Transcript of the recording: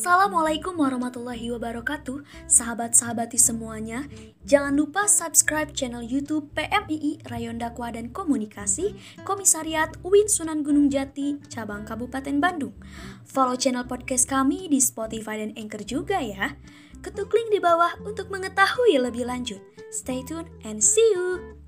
Assalamualaikum warahmatullahi wabarakatuh Sahabat-sahabati semuanya. Jangan lupa subscribe channel Youtube PMII Rayon Dakwah dan Komunikasi Komisariat UIN Sunan Gunung Jati Cabang Kabupaten Bandung. Follow channel podcast kami di Spotify dan Anchor juga ya. Ketuk link di bawah untuk mengetahui lebih lanjut. Stay tuned and see you.